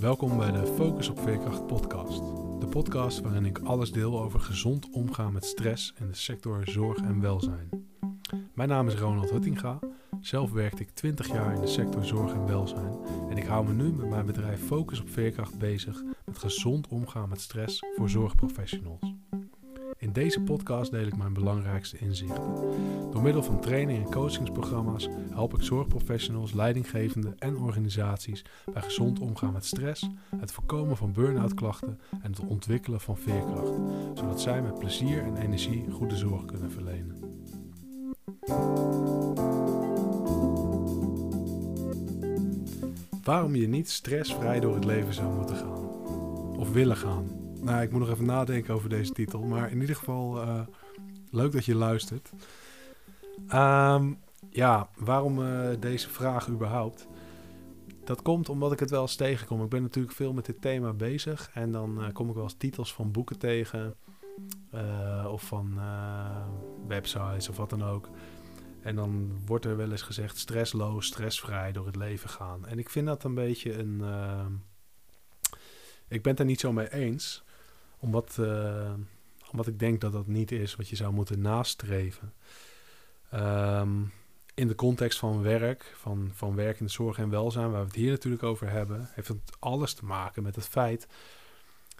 Welkom bij de Focus op Veerkracht podcast. De podcast waarin ik alles deel over gezond omgaan met stress in de sector zorg en welzijn. Mijn naam is Ronald Huttinga. Zelf werkte ik 20 jaar in de sector zorg en welzijn en ik hou me nu met mijn bedrijf Focus op Veerkracht bezig met gezond omgaan met stress voor zorgprofessionals. In deze podcast deel ik mijn belangrijkste inzichten. Door middel van training en coachingsprogramma's help ik zorgprofessionals, leidinggevenden en organisaties bij gezond omgaan met stress, het voorkomen van burn-out klachten en het ontwikkelen van veerkracht, zodat zij met plezier en energie goede zorg kunnen verlenen. Waarom je niet stressvrij door het leven zou moeten gaan of willen gaan. Nou, ik moet nog even nadenken over deze titel. Maar in ieder geval, uh, leuk dat je luistert. Um, ja, waarom uh, deze vraag überhaupt? Dat komt omdat ik het wel eens tegenkom. Ik ben natuurlijk veel met dit thema bezig. En dan uh, kom ik wel eens titels van boeken tegen. of van websites of wat dan ook. En dan wordt er wel eens gezegd stressloos, stressvrij door het leven gaan. En ik vind dat een beetje een... ik ben het niet zo mee eens omdat, uh, omdat ik denk dat dat niet is wat je zou moeten nastreven. Um, in de context van werk, van, van werk in de zorg en welzijn, waar we het hier natuurlijk over hebben, heeft het alles te maken met het feit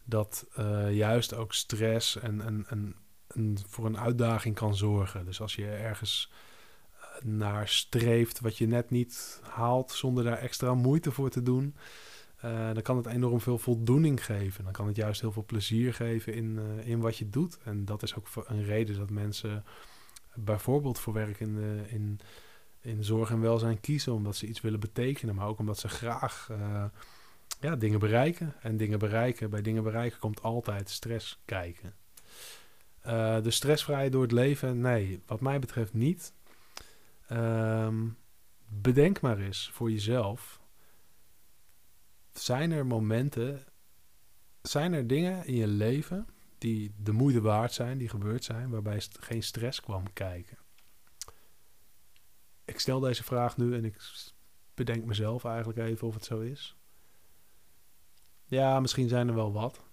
dat uh, juist ook stress en, en, en, en, voor een uitdaging kan zorgen. Dus als je ergens eh, naar streeft wat je net niet haalt zonder daar extra moeite voor te doen, uh, dan kan het enorm veel voldoening geven. Dan kan het juist heel veel plezier geven in, uh, in wat je doet. En dat is ook een reden dat mensen bijvoorbeeld voor werk in, uh, in, in zorg en welzijn kiezen. Omdat ze iets willen betekenen, maar ook omdat ze graag ja, dingen bereiken. En dingen bereiken, bij dingen bereiken komt altijd stress kijken. dus stressvrij door het leven, nee, wat mij betreft niet. Um, bedenk maar eens voor jezelf zijn er momenten, zijn er dingen in je leven die de moeite waard zijn, die gebeurd zijn, waarbij geen stress kwam kijken? Ik stel deze vraag nu en ik bedenk mezelf eigenlijk even of het zo is. Ja, misschien zijn er wel wat.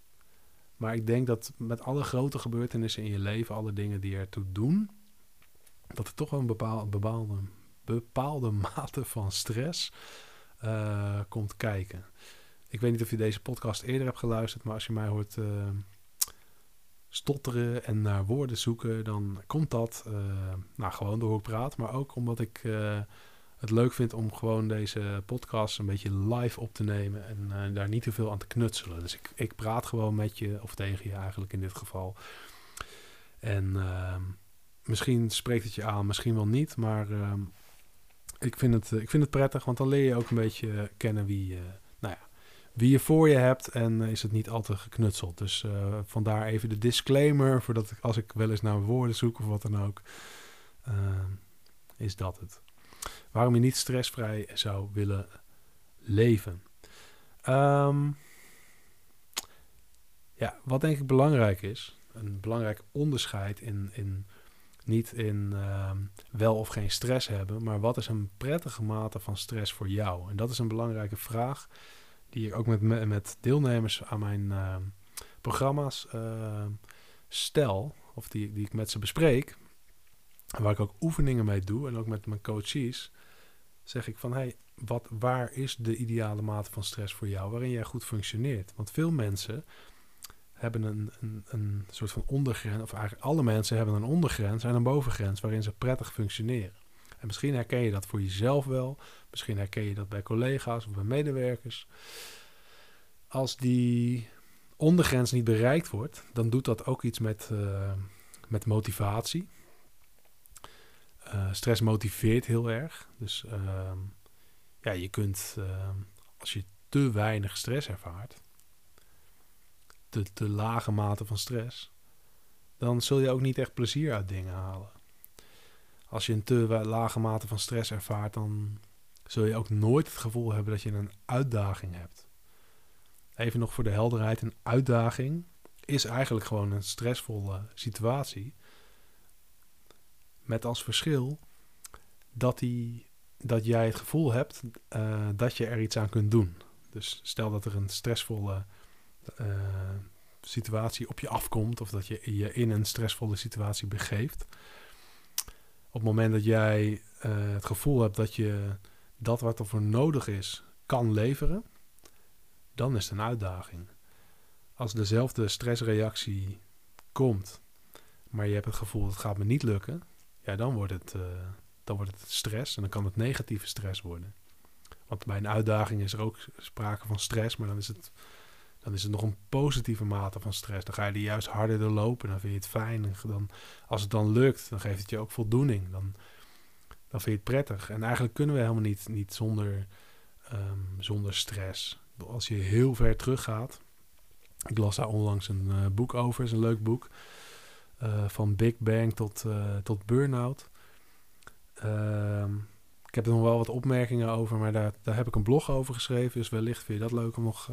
Maar ik denk dat met alle grote gebeurtenissen in je leven, alle dingen die ertoe doen, dat er toch wel een bepaalde, bepaalde, bepaalde mate van stress uh, komt kijken. Ik weet niet of je deze podcast eerder hebt geluisterd, maar als je mij hoort uh, stotteren en naar woorden zoeken, dan komt dat uh, nou, gewoon door hoe ik praat, maar ook omdat ik het leuk vind om gewoon deze podcast een beetje live op te nemen en daar niet te veel aan te knutselen. Dus ik, ik praat gewoon met je, of tegen je eigenlijk in dit geval. En ehm, misschien spreekt het je aan, misschien wel niet, maar ehm, ik, vind het, ik vind het prettig, want dan leer je ook een beetje kennen wie, nou ja, wie je voor je hebt en is het niet al te geknutseld. Dus vandaar even de disclaimer, voordat ik, als ik wel eens naar woorden zoek of wat dan ook, is dat het. Waarom je niet stressvrij zou willen leven. Um, ja, wat denk ik belangrijk is, een belangrijk onderscheid in, in niet in uh, wel of geen stress hebben, maar wat is een prettige mate van stress voor jou? En dat is een belangrijke vraag die ik ook met, met deelnemers aan mijn uh, programma's uh, stel, of die, die ik met ze bespreek, waar ik ook oefeningen mee doe en ook met mijn coaches, zeg ik van hey, wat, waar is de ideale mate van stress voor jou, waarin jij goed functioneert? Want veel mensen hebben een, een, een soort van ondergrens, of eigenlijk alle mensen hebben een ondergrens en een bovengrens waarin ze prettig functioneren. En misschien herken je dat voor jezelf wel. Misschien herken je dat bij collega's of bij medewerkers. Als die ondergrens niet bereikt wordt, dan doet dat ook iets met, uh, met motivatie. Uh, stress motiveert heel erg. Dus uh, ja, je kunt, ehm, als je te weinig stress ervaart, te, lage mate van stress, dan zul je ook niet echt plezier uit dingen halen als je een te lage mate van stress ervaart, dan zul je ook nooit het gevoel hebben dat je een uitdaging hebt. Even nog voor de helderheid: een uitdaging is eigenlijk gewoon een stressvolle situatie. Met als verschil dat, die, dat jij het gevoel hebt uh, dat je er iets aan kunt doen. Dus stel dat er een stressvolle uh, situatie op je afkomt, of dat je je in een stressvolle situatie begeeft. Op het moment dat jij uh, het gevoel hebt dat je dat wat er voor nodig is kan leveren, dan is het een uitdaging. Als dezelfde stressreactie komt, maar je hebt het gevoel dat het gaat me niet lukken, ja, dan wordt het, uh, dan wordt het stress en dan kan het negatieve stress worden. Want bij een uitdaging is er ook sprake van stress, maar dan is het, dan is het nog een positieve mate van stress. Dan ga je er juist harder doorlopen, dan vind je het fijn. En dan, als het dan lukt, dan geeft het je ook voldoening. Dan, dan vind je het prettig. En eigenlijk kunnen we helemaal niet, niet zonder, um, zonder stress. Als je heel ver teruggaat. Ik las daar onlangs een uh, boek over, is een leuk boek. Uh, van Big Bang tot, uh, tot Burnout. Ehm, ik heb er nog wel wat opmerkingen over, maar daar, daar heb ik een blog over geschreven. Dus wellicht vind je dat leuk om nog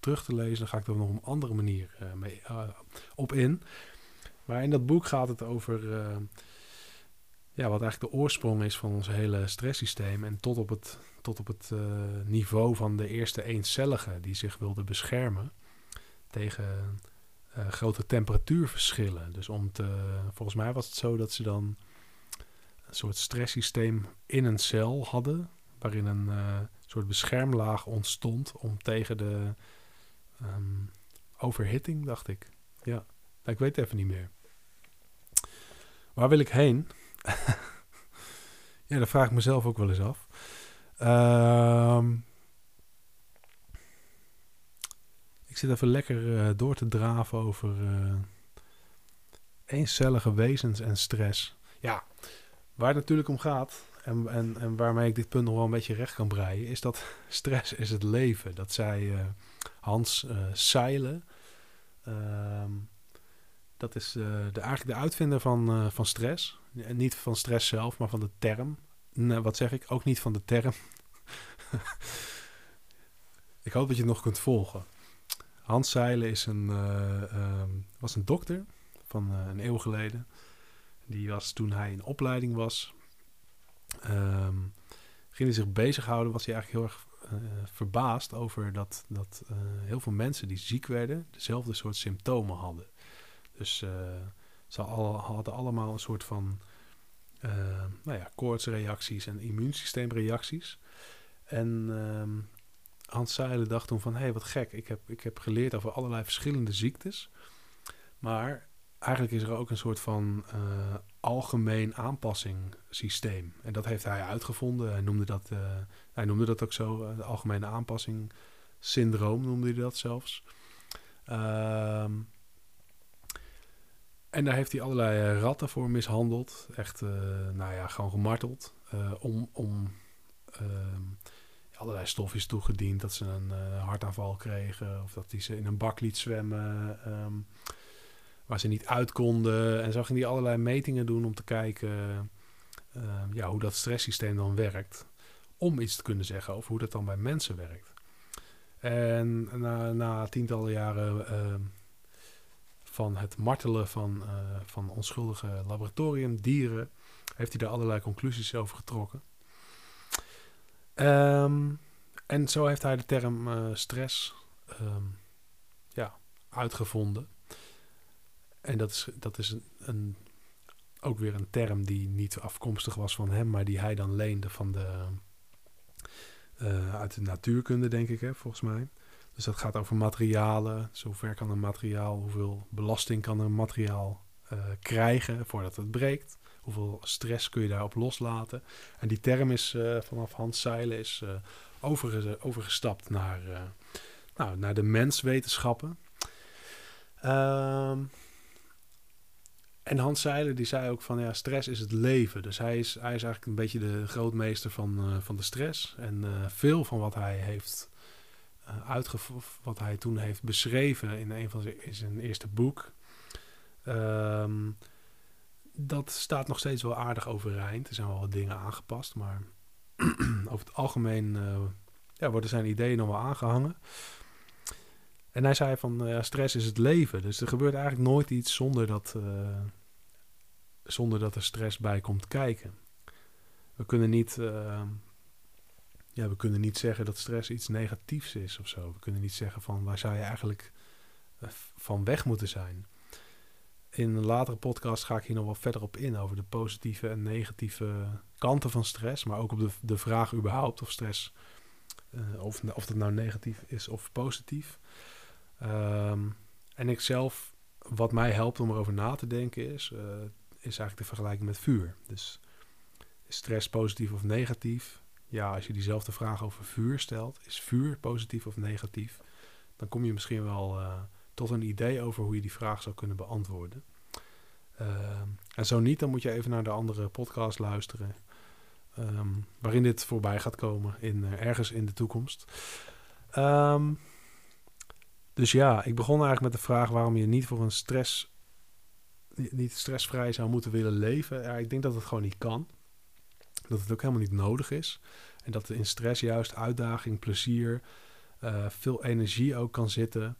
terug te lezen. Dan ga ik er nog op een andere manier uh, mee, uh, op in. Maar in dat boek gaat het over ja, wat eigenlijk de oorsprong is van ons hele stresssysteem. En tot op het, tot op het niveau van de eerste eencelligen die zich wilden beschermen tegen grote temperatuurverschillen. Dus om te, volgens mij was het zo dat ze dan een soort stresssysteem in een cel hadden, waarin een soort beschermlaag ontstond om tegen de um, overhitting, dacht ik. Ja, nou, ik weet het even niet meer. Waar wil ik heen? ja, dat vraag ik mezelf ook wel eens af. Um, ik zit even lekker uh, door te draven over uh, eencellige wezens en stress. Ja, Waar het natuurlijk om gaat, en, en, en waarmee ik dit punt nog wel een beetje recht kan breien, is dat stress is het leven. Dat zei uh, Hans uh, Seile. Uh, dat is uh, de, eigenlijk de uitvinder van, van stress. Niet van stress zelf, maar van de term. Wat zeg ik? Ook niet van de term. ik hoop dat je het nog kunt volgen. Hans Seile is een, ehm, was een dokter van een eeuw geleden. Die was toen hij in opleiding was, um, ging hij zich bezighouden, was hij eigenlijk heel erg uh, verbaasd over dat, dat uh, heel veel mensen die ziek werden, dezelfde soort symptomen hadden. Dus uh, ze hadden allemaal een soort van nou ja, koortsreacties en immuunsysteemreacties. En um, Hans Zeilen dacht toen van, hé, hey, wat gek, ik heb, ik heb geleerd over allerlei verschillende ziektes. Maar eigenlijk is er ook een soort van uh, algemeen aanpassingssysteem. En dat heeft hij uitgevonden. Hij noemde dat, uh, hij noemde dat ook zo, uh, de algemene aanpassing syndroom noemde hij dat zelfs. Uh, en daar heeft hij allerlei ratten voor mishandeld. Echt, nou ja, gewoon gemarteld. om om ehm, allerlei stofjes toegediend. Dat ze een hartaanval kregen. Of dat hij ze in een bak liet zwemmen. Um, waar ze niet uit konden. En zo ging hij allerlei metingen doen om te kijken uh, ja, hoe dat stresssysteem dan werkt. Om iets te kunnen zeggen over hoe dat dan bij mensen werkt. En na, na tientallen jaren uh, van het martelen van, uh, van onschuldige laboratoriumdieren, heeft hij daar allerlei conclusies over getrokken. Um, en zo heeft hij de term stress um, ja, uitgevonden. En dat is, dat is een, een, ook weer een term die niet afkomstig was van hem, maar die hij dan leende van de, uh, uit de natuurkunde, denk ik, hè, volgens mij. Dus dat gaat over materialen. Zover kan een materiaal, hoeveel belasting kan een materiaal uh, krijgen voordat het breekt. Hoeveel stress kun je daarop loslaten. En die term is uh, vanaf Hans Zeilen is overge overgestapt naar, nou, naar de menswetenschappen. Um, en Hans Zeiler die zei ook van ja, stress is het leven. Dus hij is, hij is eigenlijk een beetje de grootmeester van, uh, van de stress. En uh, veel van wat hij heeft uh, uitgevoerd, wat hij toen heeft beschreven in een van zijn, zijn eerste boek. Um, dat staat nog steeds wel aardig overeind. Er zijn wel wat dingen aangepast, maar over het algemeen ja, worden zijn ideeën nog wel aangehangen. En hij zei van ja, stress is het leven. Dus er gebeurt eigenlijk nooit iets zonder dat, zonder dat er stress bij komt kijken. We kunnen niet, uh, ja, we kunnen niet zeggen dat stress iets negatiefs is of zo. We kunnen niet zeggen van waar zou je eigenlijk eh, van weg moeten zijn. In een latere podcast ga ik hier nog wel verder op in over de positieve en negatieve kanten van stress, maar ook op de, de vraag überhaupt of stress, of, of dat nou negatief is of positief. Um, en ik zelf, wat mij helpt om erover na te denken is, uh, is eigenlijk de vergelijking met vuur. Dus is stress positief of negatief? Ja, als je diezelfde vraag over vuur stelt, is vuur positief of negatief? Dan kom je misschien wel uh, tot een idee over hoe je die vraag zou kunnen beantwoorden. Uh, en zo niet, dan moet je even naar de andere podcast luisteren. Um, waarin dit voorbij gaat komen in, uh, ergens in de toekomst. Um, dus ja, ik begon eigenlijk met de vraag waarom je niet voor een stress, niet stressvrij zou moeten willen leven. Ja, ik denk dat het gewoon niet kan. Dat het ook helemaal niet nodig is. En dat er in stress juist uitdaging, plezier, uh, veel energie ook kan zitten.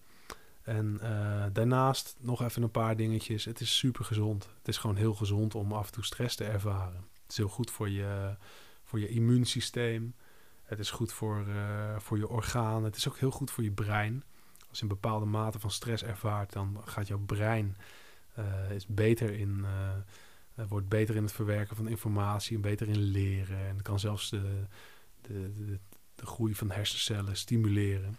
En uh, daarnaast nog even een paar dingetjes. Het is super gezond. Het is gewoon heel gezond om af en toe stress te ervaren. Het is heel goed voor je, voor je immuunsysteem. Het is goed voor, uh, voor je organen. Het is ook heel goed voor je brein. Als je een bepaalde mate van stress ervaart, dan gaat jouw brein uh, is beter in, uh, wordt beter in het verwerken van informatie en beter in leren. En kan zelfs de, de, de, de groei van hersencellen stimuleren.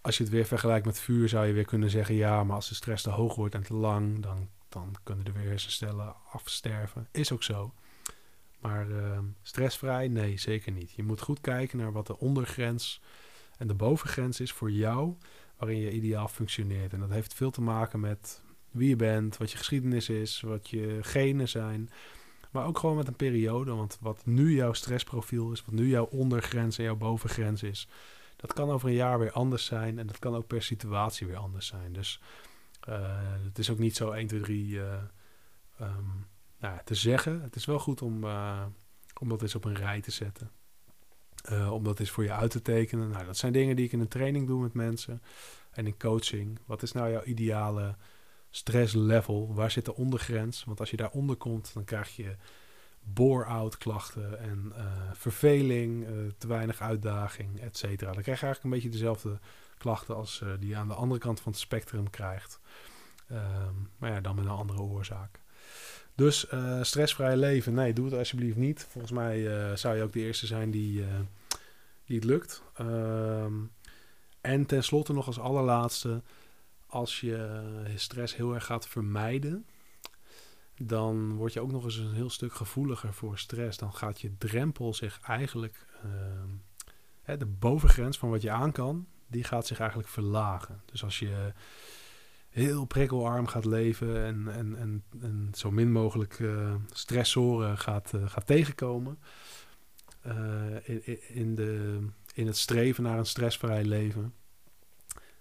Als je het weer vergelijkt met vuur, zou je weer kunnen zeggen: ja, maar als de stress te hoog wordt en te lang, dan, dan kunnen er weer hersencellen afsterven. Is ook zo. Maar stressvrij? Nee, zeker niet. Je moet goed kijken naar wat de ondergrens en de bovengrens is voor jou waarin je ideaal functioneert. En dat heeft veel te maken met wie je bent, wat je geschiedenis is, wat je genen zijn. Maar ook gewoon met een periode. Want wat nu jouw stressprofiel is, wat nu jouw ondergrens en jouw bovengrens is, dat kan over een jaar weer anders zijn. En dat kan ook per situatie weer anders zijn. Dus uh, het is ook niet zo 1, 2, 3 uh, um, nou, te zeggen. Het is wel goed om, uh, om dat eens op een rij te zetten. Uh, om dat eens voor je uit te tekenen. Nou, dat zijn dingen die ik in een training doe met mensen. En in coaching. Wat is nou jouw ideale stresslevel? Waar zit de ondergrens? Want als je daaronder komt, dan krijg je bore-out klachten en uh, verveling, uh, te weinig uitdaging, et cetera. Dan krijg je eigenlijk een beetje dezelfde klachten als die je aan de andere kant van het spectrum krijgt. Um, maar ja, dan met een andere oorzaak. Dus uh, stressvrij leven, nee, doe het alsjeblieft niet. Volgens mij uh, zou je ook de eerste zijn die, uh, die het lukt. Um, en tenslotte nog als allerlaatste, als je stress heel erg gaat vermijden, dan word je ook nog eens een heel stuk gevoeliger voor stress. Dan gaat je drempel zich eigenlijk, hè, de bovengrens van wat je aan kan, die gaat zich eigenlijk verlagen. Dus als je heel prikkelarm gaat leven en, en, en, en zo min mogelijk uh, stressoren gaat, uh, gaat tegenkomen. Uh, in, in, de, in het streven naar een stressvrij leven.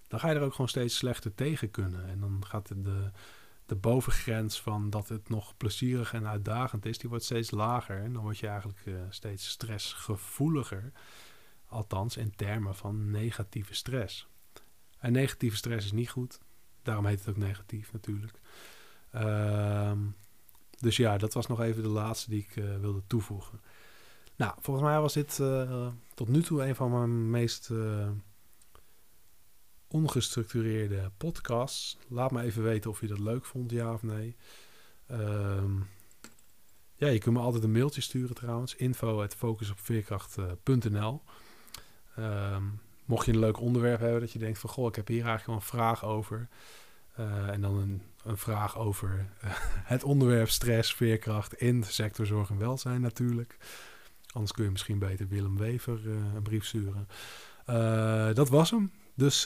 Dan ga je er ook gewoon steeds slechter tegen kunnen. En dan gaat de, de bovengrens van dat het nog plezierig en uitdagend is, die wordt steeds lager. En dan word je eigenlijk steeds stressgevoeliger. Althans in termen van negatieve stress. En negatieve stress is niet goed. Daarom heet het ook negatief natuurlijk. Um, dus ja, dat was nog even de laatste die ik uh, wilde toevoegen. Nou, volgens mij was dit uh, tot nu toe een van mijn meest uh, ongestructureerde podcasts. Laat me even weten of je dat leuk vond, ja of nee. Um, ja, je kunt me altijd een mailtje sturen trouwens. Info at focusopveerkracht.nl Mocht je een leuk onderwerp hebben dat je denkt van... goh, ik heb hier eigenlijk wel een vraag over... Uh, en dan een, een vraag over uh, het onderwerp stress, veerkracht in de sector zorg en welzijn natuurlijk. Anders kun je misschien beter Willem Wever uh, een brief sturen. dat was hem. Dus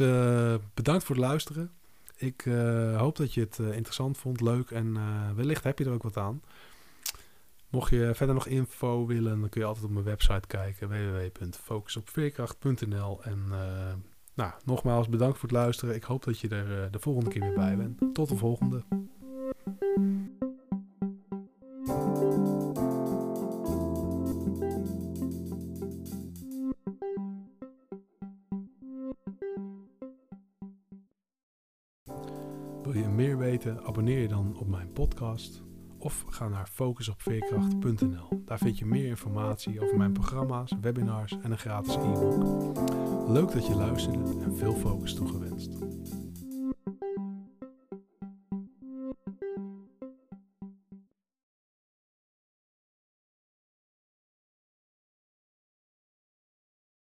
bedankt voor het luisteren. Ik hoop dat je het interessant vond, leuk en wellicht heb je er ook wat aan. Mocht je verder nog info willen, dan kun je altijd op mijn website kijken: www.focusopveerkracht.nl. En uh, nou, nogmaals bedankt voor het luisteren. Ik hoop dat je er uh, de volgende keer weer bij bent. Tot de volgende. Wil je meer weten? Abonneer je dan op mijn podcast of ga naar focusopveerkracht.nl. Daar vind je meer informatie over mijn programma's, webinars en een gratis e-book. Leuk dat je luisterde en veel focus toegewenst.